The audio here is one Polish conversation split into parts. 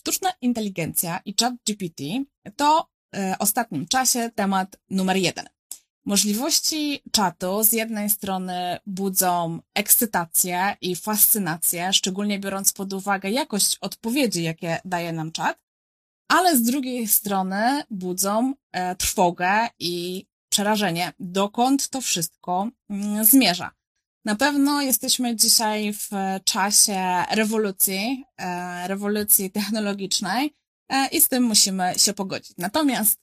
Sztuczna inteligencja i chat GPT to w e, ostatnim czasie temat numer jeden. Możliwości czatu z jednej strony budzą ekscytację i fascynację, szczególnie biorąc pod uwagę jakość odpowiedzi, jakie daje nam czat, ale z drugiej strony budzą e, trwogę i przerażenie, dokąd to wszystko mm, zmierza. Na pewno jesteśmy dzisiaj w czasie rewolucji, e, rewolucji technologicznej e, i z tym musimy się pogodzić. Natomiast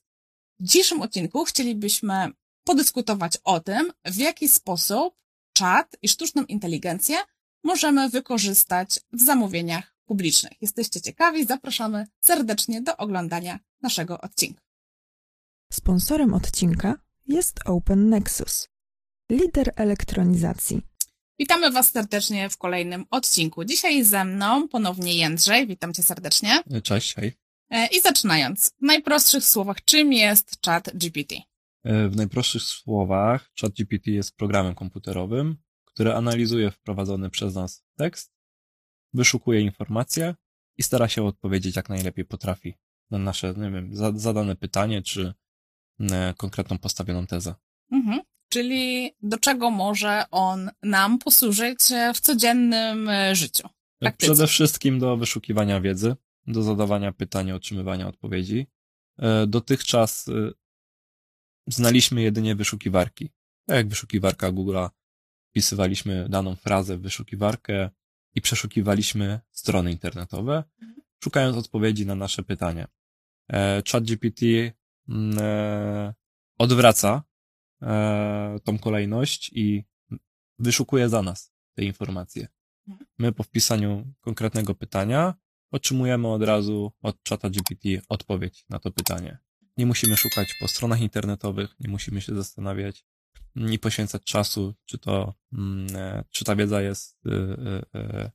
w dzisiejszym odcinku chcielibyśmy podyskutować o tym, w jaki sposób czat i sztuczną inteligencję możemy wykorzystać w zamówieniach publicznych. Jesteście ciekawi? Zapraszamy serdecznie do oglądania naszego odcinka. Sponsorem odcinka jest Open Nexus, lider elektronizacji. Witamy Was serdecznie w kolejnym odcinku. Dzisiaj ze mną ponownie Jędrzej. Witam Cię serdecznie. Cześć, hej. E, I zaczynając, w najprostszych słowach, czym jest Chat GPT? E, w najprostszych słowach, Chat GPT jest programem komputerowym, który analizuje wprowadzony przez nas tekst, wyszukuje informacje i stara się odpowiedzieć jak najlepiej potrafi na nasze, nie wiem, zadane pytanie czy e, konkretną postawioną tezę. Mhm. Czyli do czego może on nam posłużyć w codziennym e, życiu? Praktyce. Przede wszystkim do wyszukiwania wiedzy, do zadawania pytań, otrzymywania odpowiedzi. E, dotychczas znaliśmy jedynie wyszukiwarki. Tak jak wyszukiwarka Google'a, wpisywaliśmy daną frazę w wyszukiwarkę i przeszukiwaliśmy strony internetowe, mhm. szukając odpowiedzi na nasze pytania. E, ChatGPT mm, e, odwraca e, tą kolejność i wyszukuje za nas te informacje. Mhm. My po wpisaniu konkretnego pytania otrzymujemy od razu od czata GPT odpowiedź na to pytanie. Nie musimy szukać po stronach internetowych, nie musimy się zastanawiać i poświęcać czasu, czy to, mm, e, czy ta wiedza jest e,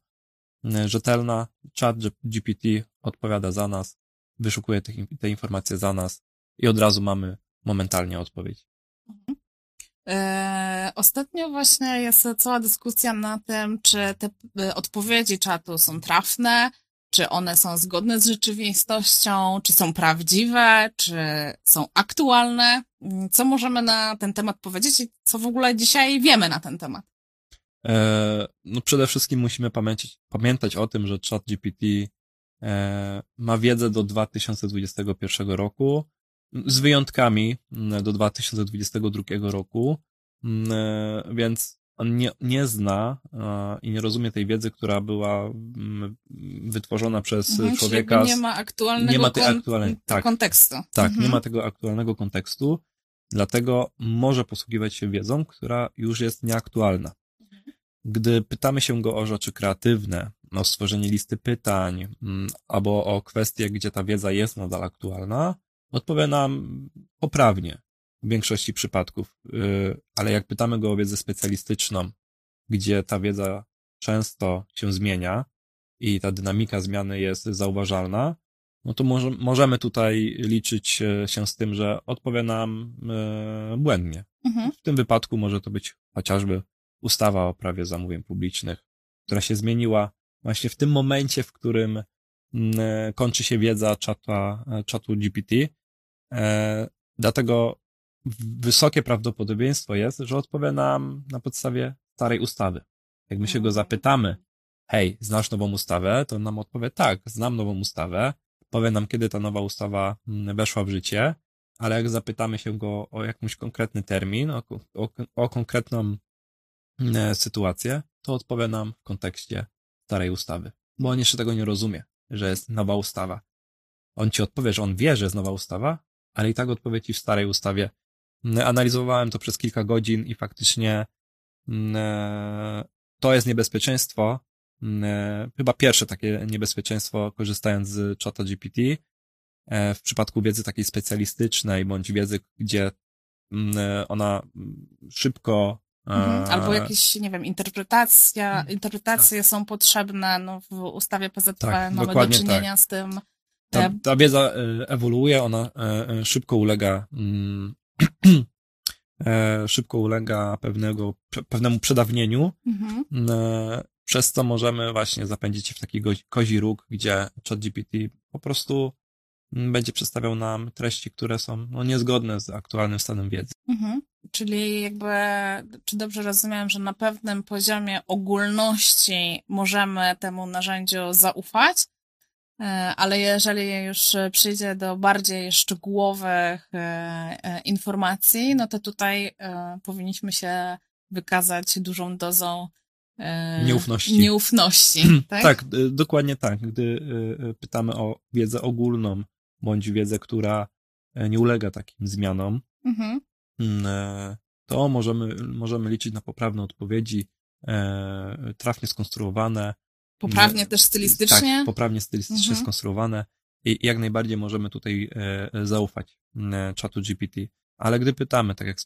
e, rzetelna. Chat GPT odpowiada za nas, wyszukuje te, te informacje za nas i od razu mamy momentalnie odpowiedź. Mhm. ostatnio właśnie jest cała dyskusja na tym, czy te odpowiedzi czatu są trafne, czy one są zgodne z rzeczywistością, czy są prawdziwe, czy są aktualne. Co możemy na ten temat powiedzieć i co w ogóle dzisiaj wiemy na ten temat? E, no przede wszystkim musimy pamiętać, pamiętać o tym, że ChatGPT e, ma wiedzę do 2021 roku, z wyjątkami do 2022 roku, e, więc on nie, nie zna i nie rozumie tej wiedzy, która była mm, wytworzona przez mhm, człowieka. nie ma aktualnego nie ma tej aktualnej, tak, kontekstu. Tak, mhm. nie ma tego aktualnego kontekstu, dlatego może posługiwać się wiedzą, która już jest nieaktualna. Gdy pytamy się go o rzeczy kreatywne, o stworzenie listy pytań, mm, albo o kwestie, gdzie ta wiedza jest nadal aktualna, odpowie nam poprawnie w większości przypadków. Y, ale jak pytamy go o wiedzę specjalistyczną, gdzie ta wiedza często się zmienia i ta dynamika zmiany jest zauważalna, no to może, możemy tutaj liczyć się z tym, że odpowie nam y, błędnie. Mhm. W tym wypadku może to być chociażby ustawa o prawie zamówień publicznych, która się zmieniła właśnie w tym momencie, w którym mm, kończy się wiedza czata, czatu GPT. E, dlatego wysokie prawdopodobieństwo jest, że odpowie nam na podstawie starej ustawy. Jak my się go zapytamy, hej, znasz nową ustawę, to nam odpowie tak, znam nową ustawę, powie nam, kiedy ta nowa ustawa mm, weszła w życie, ale jak zapytamy się go o jakąś konkretny termin, o, o, o konkretną mm, sytuację, to odpowie nam w kontekście starej ustawy, bo on jeszcze tego nie rozumie, że jest nowa ustawa. On ci odpowie, że on wie, że jest nowa ustawa, ale i tak odpowie ci w starej ustawie, Analizowałem to przez kilka godzin i faktycznie mm, e, to jest niebezpieczeństwo. Mm, e, chyba pierwsze takie niebezpieczeństwo, korzystając z czata GPT. E, w przypadku wiedzy takiej specjalistycznej, bądź wiedzy, gdzie mm, ona szybko mhm. Albo jakieś, nie wiem, interpretacja, interpretacje tak. są potrzebne, no w ustawie PZP tak, mamy do czynienia tak. z tym. Ta, ta wiedza ewoluuje, ona szybko ulega E, szybko ulega pewnego, pewnemu przedawnieniu. Mhm. E, przez co możemy właśnie zapędzić się w taki kozi róg, gdzie ChatGPT po prostu będzie przedstawiał nam treści, które są no, niezgodne z aktualnym stanem wiedzy. Mhm. Czyli jakby, czy dobrze rozumiem, że na pewnym poziomie ogólności możemy temu narzędziu zaufać, e, ale jeżeli już przyjdzie do bardziej szczegółowych e, e, informacji, no to tutaj powinniśmy się wykazać dużą dozą nieufności. nieufności tak? tak, dokładnie tak. Gdy pytamy o wiedzę ogólną, bądź wiedzę, która nie ulega takim zmianom, mhm. Mm, e, to możemy, możemy liczyć na poprawne odpowiedzi, e, trafnie skonstruowane. Poprawnie mm, też stylistycznie? Tak, poprawnie stylistycznie mhm. skonstruowane i jak najbardziej możemy tutaj e, zaufać czatu GPT. Ale gdy pytamy, tak jak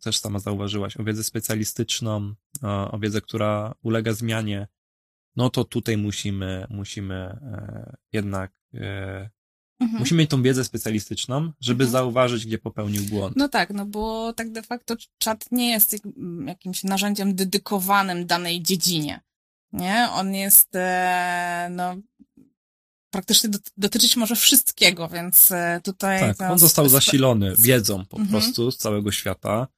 też sama zauważyłaś, o wiedzę specjalistyczną, o wiedzę, która ulega zmianie, no to tutaj musimy, musimy jednak Mhm. Musimy mieć tą wiedzę specjalistyczną, żeby mhm. zauważyć, gdzie popełnił błąd. No tak, no bo tak de facto czat nie jest jakimś narzędziem dedykowanym danej dziedzinie. Nie? On jest, e, no, praktycznie dotyczyć może wszystkiego, więc e, tutaj... Tak, on został zasilony wiedzą po mhm. prostu z całego świata.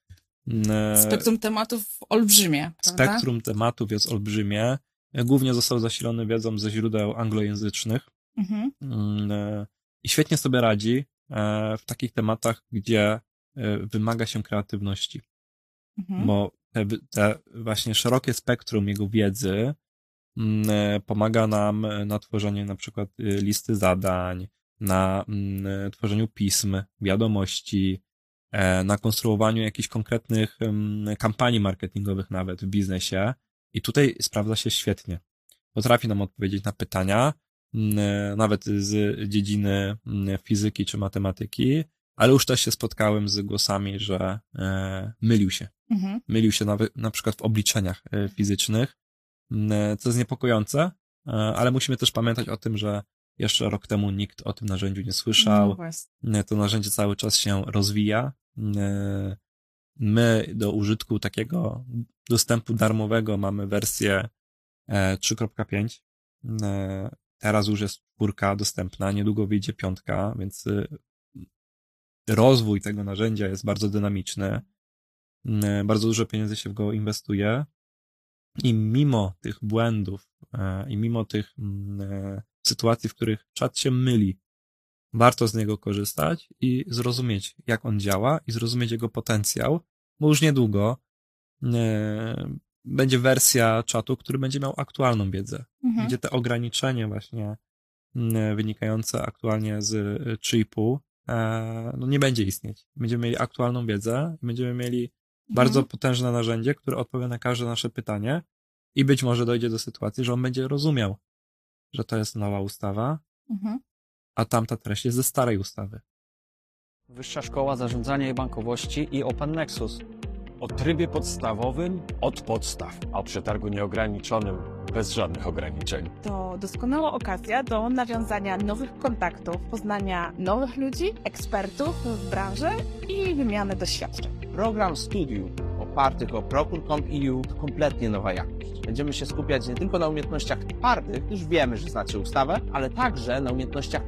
Mm, e, spektrum tematów olbrzymie. Prawda? Spektrum tematów jest olbrzymie. Głównie został zasilony wiedzą ze źródeł anglojęzycznych. Mhm. Mm, i świetnie sobie radzi w takich tematach, gdzie wymaga się kreatywności. Mhm. Bo te, te, właśnie szerokie spektrum jego wiedzy pomaga nam na tworzenie na przykład y, listy zadań, na mm, tworzeniu pism, wiadomości, na konstruowaniu jakichś konkretnych mm, kampanii marketingowych nawet w biznesie. I tutaj sprawdza się świetnie. Potrafi nam odpowiedzieć na pytania, Mm, e, nawet z dziedziny mm, fizyki czy matematyki, ale już też się spotkałem z głosami, że e, mylił się. Mhm. Mylił się na, na przykład w obliczeniach e, fizycznych, mm, co jest niepokojące, ale musimy też pamiętać o tym, że jeszcze rok temu nikt o tym narzędziu nie słyszał. No to narzędzie cały czas się rozwija. My do użytku takiego dostępu darmowego mamy wersję 3.5 Teraz już jest czwórka dostępna, niedługo wyjdzie piątka, więc y, rozwój tego narzędzia jest bardzo dynamiczny. Bardzo dużo pieniędzy się w go inwestuje. I mimo tych błędów, y, i mimo tych sytuacji, w których czat się myli, warto z niego korzystać i zrozumieć, jak on działa i zrozumieć jego potencjał, bo już niedługo będzie wersja czatu, który będzie miał aktualną wiedzę, mhm. gdzie te ograniczenia właśnie mm, wynikające aktualnie z chipu e, no nie będzie istnieć. Będziemy mieli aktualną wiedzę będziemy mieli mhm. bardzo potężne narzędzie, które odpowie na każde nasze pytanie i być może dojdzie do sytuacji, że on będzie rozumiał, że to jest nowa ustawa, mhm. a tamta treść jest ze starej ustawy. Wyższa Szkoła Zarządzania i Bankowości i Open Nexus o trybie podstawowym od podstaw, a o przetargu nieograniczonym bez żadnych ograniczeń. To doskonała okazja do nawiązania nowych kontaktów, poznania nowych ludzi, ekspertów w branży i wymiany doświadczeń. Program studiów opartych o Procure.com.eu to kompletnie nowa jakość. Będziemy się skupiać nie tylko na umiejętnościach twardych, już wiemy, że znacie ustawę, ale także na umiejętnościach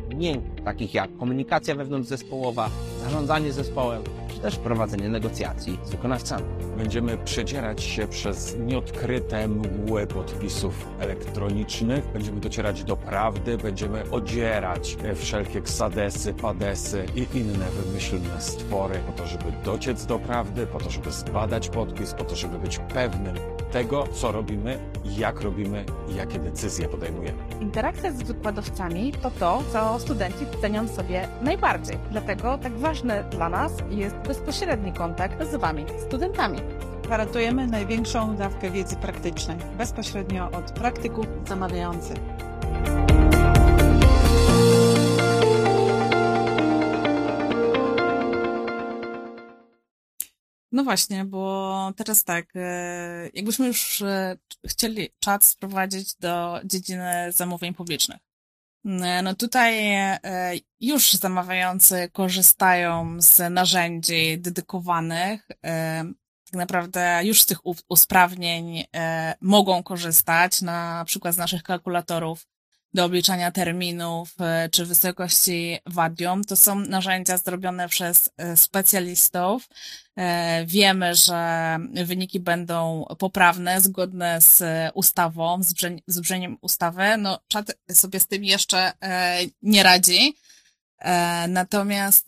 takich jak komunikacja wewnątrzzespołowa, zarządzanie zespołem, czy też prowadzenie negocjacji z wykonawcami. Będziemy przedzierać się przez nieodkryte mgły podpisów elektronicznych, będziemy docierać do prawdy, będziemy odzierać wszelkie ksadesy, padesy i inne wymyślne stwory po to, żeby dociec do prawdy, po to, żeby zbadać podpis, po to, żeby być pewnym tego, co robimy, jak robimy i jakie decyzje podejmujemy. Interakcja z wykładowcami to to, co studenci cenią sobie najbardziej. Dlatego tak ważne dla nas jest bezpośredni kontakt z Wami, studentami. Gwarantujemy największą dawkę wiedzy praktycznej, bezpośrednio od praktyków zamawiających. No właśnie, bo teraz tak, e, jakbyśmy już e, chcieli czat sprowadzić do dziedziny zamówień publicznych. E, no tutaj już zamawiający korzystają z narzędzi dedykowanych tak naprawdę już z tych usprawnień mogą korzystać, na przykład z naszych kalkulatorów do obliczania terminów e, czy wysokości wadium. To są narzędzia zrobione przez e, specjalistów. E, Wiemy, że wyniki będą poprawne, zgodne z ustawą, z brzeń- brzmieniem ustawy. No, czat sobie z tym jeszcze nie radzi. Natomiast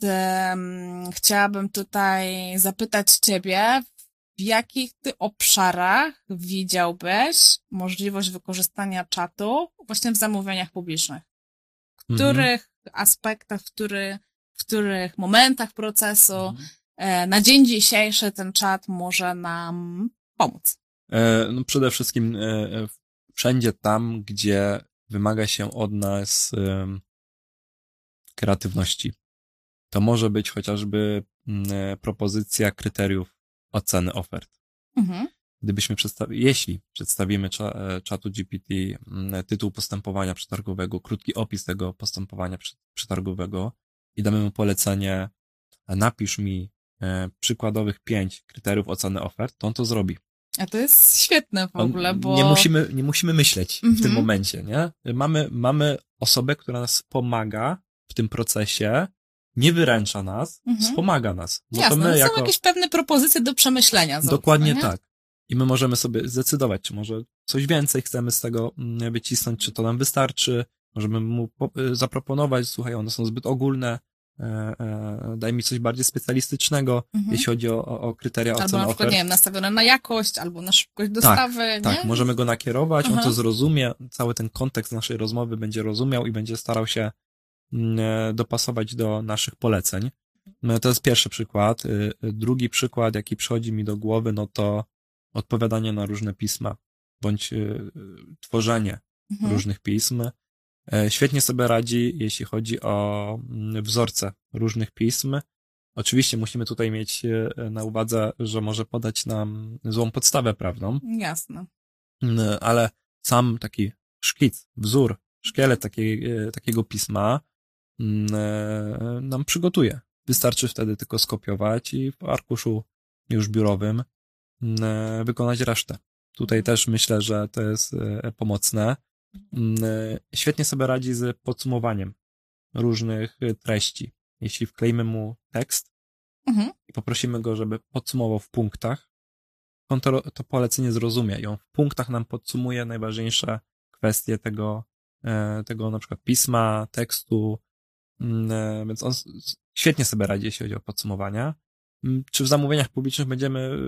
chciałabym tutaj zapytać Ciebie, w jakich Ty obszarach widziałbyś możliwość wykorzystania czatu właśnie w zamówieniach publicznych? W Mhm. których aspektach, w, który, w których momentach procesu Mhm. e, na dzień dzisiejszy ten czat może nam pomóc? E, No przede wszystkim e, e, wszędzie tam, gdzie wymaga się od nas kreatywności. To może być chociażby mm, e, propozycja kryteriów oceny ofert. Mhm. Gdybyśmy przedstawili, jeśli przedstawimy cza, e, czatu GPT mm, tytuł postępowania przetargowego, krótki opis tego postępowania przetargowego i damy mu polecenie, napisz mi e, przykładowych pięć kryteriów oceny ofert, to on to zrobi. A to jest świetne w ogóle, bo... Nie musimy, nie musimy myśleć w Mhm. tym momencie, nie? Mamy, mamy osobę, która nas pomaga w tym procesie, nie wyręcza nas, Mhm. wspomaga nas. Bo Jasne, to my no jako... są jakieś pewne propozycje do przemyślenia. zarówno, Dokładnie nie? tak. I my możemy sobie zdecydować, czy może coś więcej chcemy z tego mm, wycisnąć, czy to nam wystarczy. Możemy mu y, zaproponować, słuchaj, one są zbyt ogólne, e, e, daj mi coś bardziej specjalistycznego, Mhm. jeśli chodzi o, o, o kryteria Albo oceny na przykład, ofert. nie wiem, nastawione na jakość, albo na szybkość dostawy, Tak, nie? możemy go nakierować, on Aha. to zrozumie, cały ten kontekst naszej rozmowy będzie rozumiał i będzie starał się mm, dopasować do naszych poleceń. No, To jest pierwszy przykład. Y, y, Drugi przykład, jaki przychodzi mi do głowy, no to odpowiadanie na różne pisma, bądź y, y, tworzenie Mhm. różnych pism. E, Świetnie sobie radzi, jeśli chodzi o mm, wzorce różnych pism. Oczywiście musimy tutaj mieć e, na uwadze, że może podać nam złą podstawę prawną, Jasne. Mm, ale sam taki szkic, wzór, szkielet takiej, e, takiego pisma mm, e, nam przygotuje. Wystarczy wtedy tylko skopiować i w arkuszu już biurowym mm, e, wykonać resztę. Tutaj też myślę, że to jest e, pomocne. Mm, e, Świetnie sobie radzi z podsumowaniem różnych e, treści. Jeśli wkleimy mu tekst Mhm. i poprosimy go, żeby podsumował w punktach, on to, to polecenie zrozumie i on w punktach nam podsumuje najważniejsze kwestie tego, e, tego na przykład pisma, tekstu, Mm, e, więc on s- s- świetnie sobie radzi, jeśli chodzi o podsumowania. Mm, Czy w zamówieniach publicznych będziemy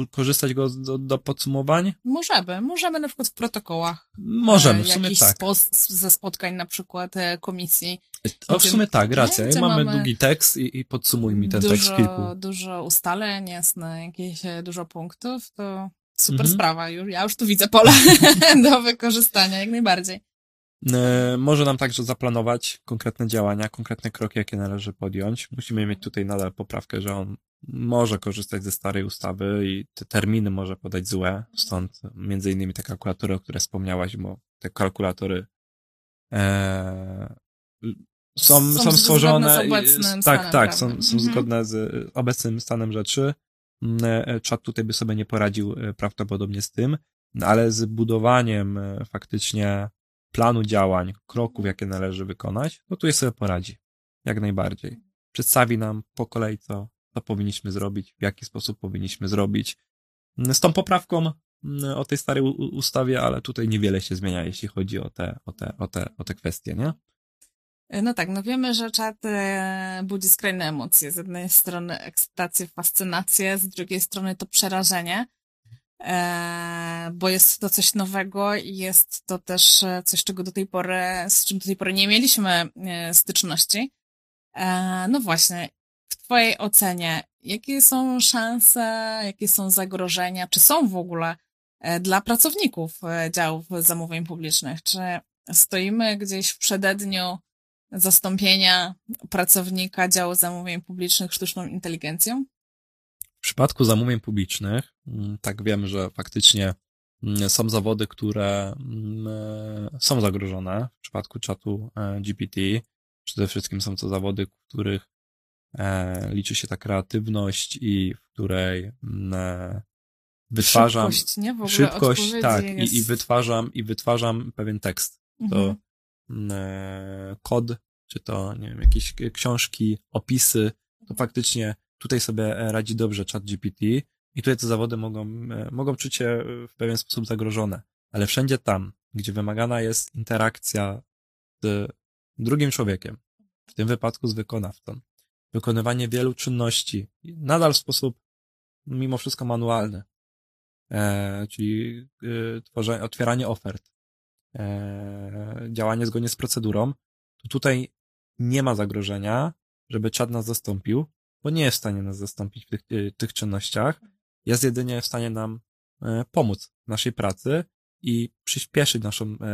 e, korzystać go do, do podsumowań? Możemy, możemy na przykład w protokołach. Możemy, e, w sumie jakichś tak. spos- ze spotkań na przykład e, komisji. O, w sumie tak, racja. Mamy, mamy długi tekst i, i podsumuj mi ten tekst w kilku. dużo, dużo ustaleń, jasne, jakieś e, dużo punktów, to super Mhm. sprawa. Już, ja już tu widzę pole do wykorzystania, jak najbardziej. E, Może nam także zaplanować konkretne działania, konkretne kroki, jakie należy podjąć. Musimy mieć tutaj nadal poprawkę, że on może korzystać ze starej ustawy i te terminy może podać złe, stąd między innymi te kalkulatory, o które wspomniałaś, bo te kalkulatory e, są, Są są, stworzone. z obecnym tak, tak, są, są Mhm. zgodne z obecnym stanem rzeczy. Mm, e, Czat tutaj by sobie nie poradził e, prawdopodobnie z tym, no, ale z budowaniem e, faktycznie planu działań, kroków, jakie należy wykonać, no tu jest sobie poradzi. Jak najbardziej. Przedstawi nam po kolei, co, co powinniśmy zrobić, w jaki sposób powinniśmy zrobić. Z tą poprawką mm, o tej starej ustawie, ale tutaj niewiele się zmienia, jeśli chodzi o te, o te, o te, o te kwestie, nie? No tak, no wiemy, że czat e, budzi skrajne emocje. Z jednej strony ekscytację, fascynację, z drugiej strony to przerażenie, e, bo jest to coś nowego i jest to też e, coś, czego do tej pory, z czym do tej pory nie mieliśmy e, styczności. E, no właśnie, w Twojej ocenie, jakie są szanse, jakie są zagrożenia, czy są w ogóle e, dla pracowników e, działów zamówień publicznych? Czy stoimy gdzieś w przededniu zastąpienia pracownika działu zamówień publicznych sztuczną inteligencją? W przypadku zamówień publicznych, mm, tak wiem, że faktycznie mm, są zawody, które mm, e, są zagrożone w przypadku czatu e, GPT. Przede wszystkim są to zawody, w których e, liczy się ta kreatywność i w której wytwarzam Szybkość, nie? W ogóle szybkość, tak, jest... i, i wytwarzam, i wytwarzam pewien tekst. To Mhm. kod, czy to, nie wiem, jakieś książki, opisy, to faktycznie tutaj sobie e, radzi dobrze ChatGPT i tutaj te zawody mogą, e, mogą czuć się e, w pewien sposób zagrożone. Ale wszędzie tam, gdzie wymagana jest interakcja z drugim człowiekiem, w tym wypadku z wykonawcą, wykonywanie wielu czynności, nadal w sposób mimo wszystko manualny, e, czyli e, tworzenie, otwieranie ofert, e, działanie zgodnie z procedurą, to tutaj nie ma zagrożenia, żeby czat nas zastąpił, bo nie jest w stanie nas zastąpić w tych, e, tych czynnościach. Jest jedynie w stanie nam e, pomóc w naszej pracy i przyspieszyć naszą, e,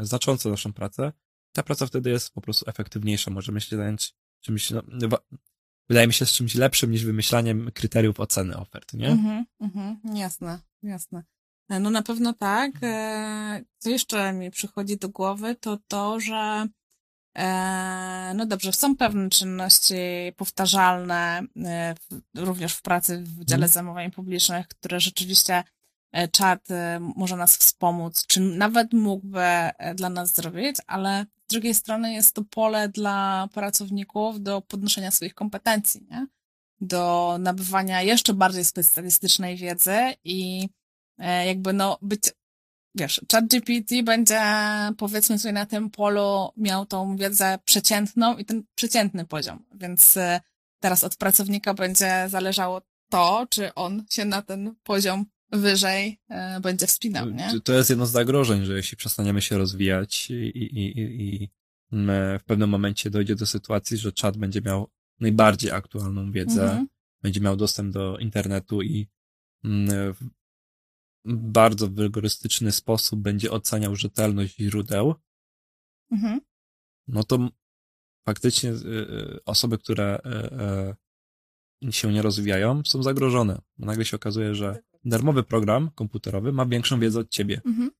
e, znacząco naszą pracę. Ta praca wtedy jest po prostu efektywniejsza. Możemy się zająć czymś, no, no, wydaje mi się, z czymś lepszym niż wymyślaniem kryteriów oceny ofert, nie? Mhm, mhm, jasne, jasne. No na pewno tak. Co jeszcze mi przychodzi do głowy, to to, że no dobrze, są pewne czynności powtarzalne, e, również w pracy w dziale Mhm. zamówień publicznych, które rzeczywiście e, czat e, może nas wspomóc, czy nawet mógłby e, dla nas zrobić, ale z drugiej strony jest to pole dla pracowników do podnoszenia swoich kompetencji, nie? do nabywania jeszcze bardziej specjalistycznej wiedzy i e, jakby no być, wiesz, ChatGPT będzie powiedzmy sobie na tym polu miał tą wiedzę przeciętną i ten przeciętny poziom, więc e, teraz od pracownika będzie zależało to, czy on się na ten poziom wyżej e, będzie wspinał, nie? To- jest jedno z zagrożeń, że jeśli przestaniemy się rozwijać i, i, i, i w pewnym momencie dojdzie do sytuacji, że czat będzie miał najbardziej aktualną wiedzę, Mhm. będzie miał dostęp do internetu i bardzo rygorystyczny sposób będzie oceniał rzetelność źródeł, Mhm. no to faktycznie y, y, osoby, które y, się nie rozwijają, są zagrożone. Nagle się okazuje, że darmowy program komputerowy ma większą wiedzę od ciebie. Mhm.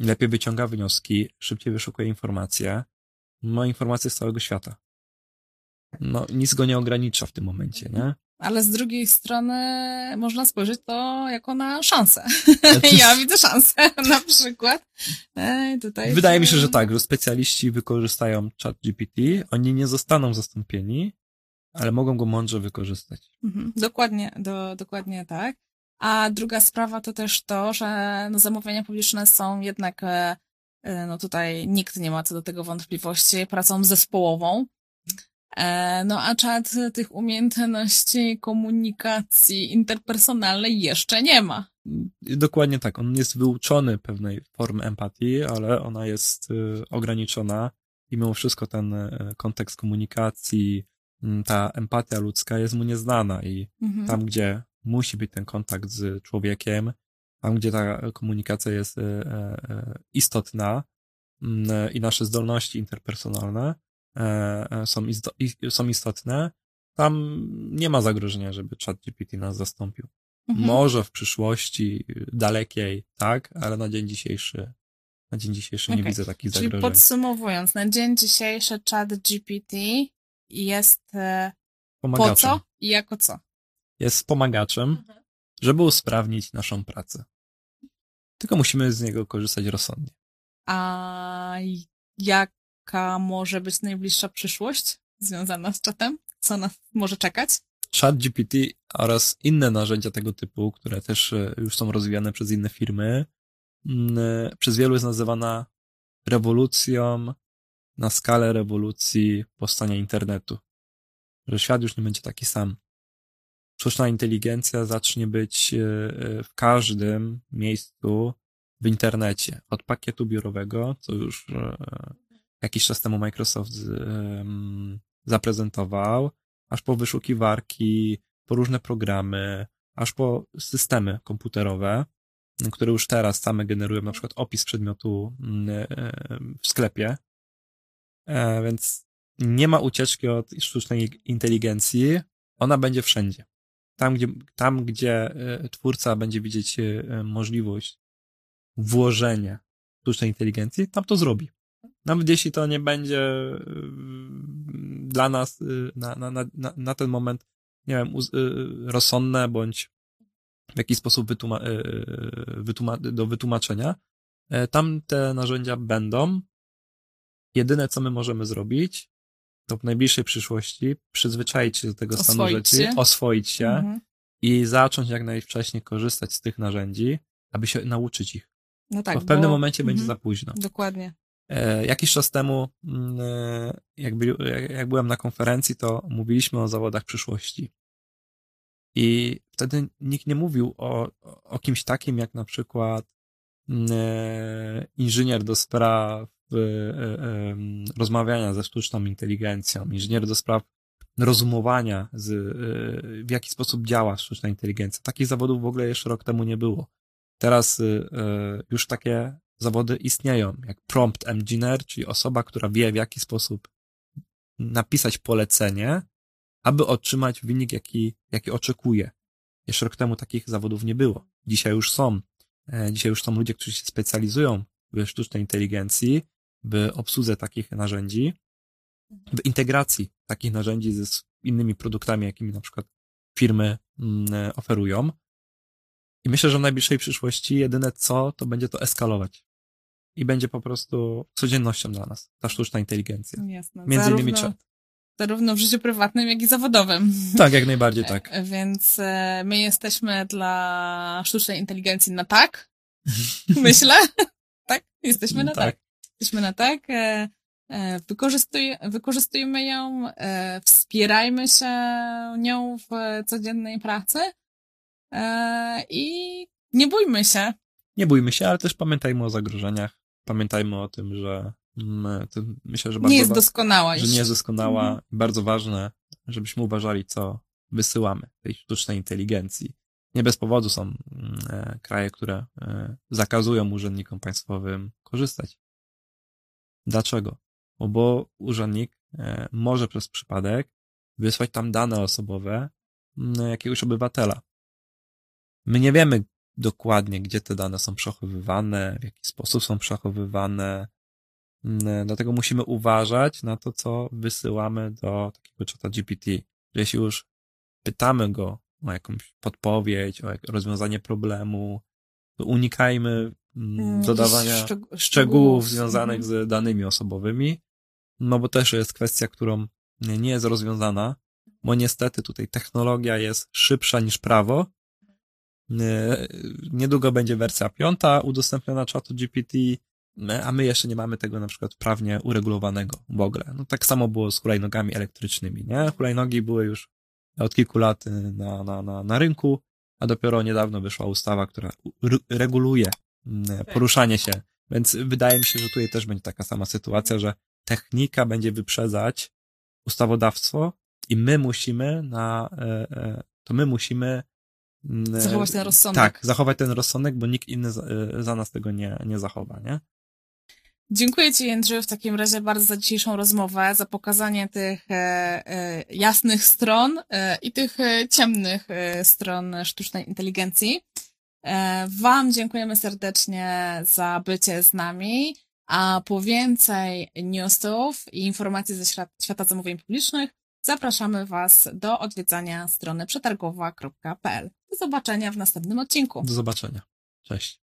lepiej wyciąga wnioski, szybciej wyszukuje informacje, ma informacje z całego świata. No, nic go nie ogranicza w tym momencie, nie? Ale z drugiej strony można spojrzeć to jako na szansę. Znaczy- ja widzę szansę na przykład. Tutaj Wydaje mi się, że tak, że specjaliści wykorzystają chat GPT, oni nie zostaną zastąpieni, ale mogą go mądrze wykorzystać. Mhm, dokładnie, do, dokładnie tak. A druga sprawa to też to, że no, zamówienia publiczne są jednak, e, e, no tutaj nikt nie ma co do tego wątpliwości, pracą zespołową. E, No a czat tych umiejętności komunikacji interpersonalnej jeszcze nie ma. Dokładnie tak, on jest wyuczony pewnej formy empatii, ale ona jest y, ograniczona i mimo wszystko ten y, kontekst komunikacji, mm, ta empatia ludzka jest mu nieznana i Mhm. tam, gdzie musi być ten kontakt z człowiekiem, tam, gdzie ta komunikacja jest e, istotna mm, i nasze zdolności interpersonalne są, isto, i- są istotne, tam nie ma zagrożenia, żeby ChatGPT nas zastąpił. Mhm. Może w przyszłości dalekiej, tak, ale na dzień dzisiejszy, na dzień dzisiejszy nie widzę takich Czyli zagrożeń. podsumowując, na dzień dzisiejszy chat GPT jest e, po Pomagaczem. co i jako co? Jest wspomagaczem, Mhm. żeby usprawnić naszą pracę. Tylko musimy z niego korzystać rozsądnie. A jaka może być najbliższa przyszłość związana z czatem? Co nas może czekać? ChatGPT oraz inne narzędzia tego typu, które też e, już są rozwijane przez inne firmy, mm, e, przez wielu jest nazywana rewolucją na skalę rewolucji powstania internetu. Że świat już nie będzie taki sam. Sztuczna inteligencja zacznie być e, w każdym miejscu w internecie. Od pakietu biurowego, co już jakiś czas temu Microsoft em, zaprezentował, aż po wyszukiwarki, po różne programy, aż po systemy komputerowe, które już teraz same generują na przykład opis przedmiotu mm, e, w sklepie. E, Więc nie ma ucieczki od sztucznej inteligencji. Ona będzie wszędzie. Tam, gdzie, tam, gdzie e, twórca będzie widzieć e, możliwość włożenia sztucznej inteligencji, tam to zrobi. Nawet jeśli to nie będzie e, dla nas y, na, na, na, na ten moment, nie wiem, y, rozsądne bądź w jakiś sposób wytłuma, y, wytłuma, do wytłumaczenia. E, tam te narzędzia będą. Jedyne, co my możemy zrobić, to w najbliższej przyszłości przyzwyczaić się do tego stanu Oswoić rzeczy, się. oswoić się Mhm. i zacząć jak najwcześniej korzystać z tych narzędzi, aby się nauczyć ich. No tak, bo w pewnym bo- momencie będzie mhm. za późno. Dokładnie. E, Jakiś czas temu, mm, e, jak, byli, jak- byłem na konferencji, to mówiliśmy o zawodach przyszłości. I wtedy nikt nie mówił o, o kimś takim, jak na przykład mm, e, inżynier do spraw rozmawiania ze sztuczną inteligencją, inżynier do spraw rozumowania, z, w jaki sposób działa sztuczna inteligencja. Takich zawodów w ogóle jeszcze rok temu nie było. Teraz już takie zawody istnieją, jak prompt engineer, czyli osoba, która wie, w jaki sposób napisać polecenie, aby otrzymać wynik, jaki, jaki oczekuje. Jeszcze rok temu takich zawodów nie było. Dzisiaj już są. E, Dzisiaj już są ludzie, którzy się specjalizują w sztucznej inteligencji, w obsłudze takich narzędzi, w integracji takich narzędzi s- innymi produktami, jakimi na przykład firmy mm, e, oferują. I myślę, że w najbliższej przyszłości jedyne co, to będzie to eskalować. I będzie po prostu codziennością dla nas, ta sztuczna inteligencja. Jasne. Między innymi zarówno, czat. zarówno w życiu prywatnym, jak i zawodowym. Tak, jak najbardziej tak. E, Więc e, my jesteśmy dla sztucznej inteligencji na tak. Myślę. tak? Jesteśmy na tak. Jesteśmy na tak. E, Wykorzystuj, wykorzystujmy ją, wspierajmy się nią w codziennej pracy i nie bójmy się. Nie bójmy się, ale też pamiętajmy o zagrożeniach. Pamiętajmy o tym, że mm, myślę, że bardzo Nie jest doskonała że jeszcze. nie jest doskonała. Mhm. Bardzo ważne, żebyśmy uważali, co wysyłamy tej sztucznej inteligencji. Nie bez powodu są mm, e, kraje, które e, zakazują urzędnikom państwowym korzystać. Dlaczego? Bo, bo urzędnik e, może przez przypadek wysłać tam dane osobowe mm, jakiegoś obywatela. My nie wiemy dokładnie, gdzie te dane są przechowywane, w jaki sposób są przechowywane, Mm, Dlatego musimy uważać na to, co wysyłamy do takiego czata GPT. Jeśli już pytamy go o jakąś podpowiedź, o jak- rozwiązanie problemu, to unikajmy mm, Mm, dodawania szczeg- szczegółów związanych Mhm. z danymi osobowymi, no bo też jest kwestia, którą nie jest rozwiązana, bo niestety tutaj technologia jest szybsza niż prawo. Nie- Niedługo będzie wersja piąta udostępniona czatu GPT, My- a my jeszcze nie mamy tego na przykład prawnie uregulowanego w ogóle. No tak samo było z hulajnogami elektrycznymi, nie? Hulajnogi były już od kilku lat y, na, na, na, na rynku, a dopiero niedawno wyszła ustawa, która reguluje mm, poruszanie się. Więc wydaje mi się, że tutaj też będzie taka sama sytuacja, że technika będzie wyprzedzać ustawodawstwo i my musimy na, e, e, to my musimy Zachować ten rozsądek. Tak, zachować ten rozsądek, bo nikt inny za, e, za nas tego nie, nie zachowa, nie? Dziękuję Ci, Jędrzeju, w takim razie bardzo za dzisiejszą rozmowę, za pokazanie tych e, e, jasnych stron e, i tych e, ciemnych e, stron sztucznej inteligencji. E, Wam dziękujemy serdecznie za bycie z nami, a po więcej newsów i informacji ze świat, świata zamówień publicznych zapraszamy Was do odwiedzania strony przetargowa.pl. Do zobaczenia w następnym odcinku. Do zobaczenia. Cześć.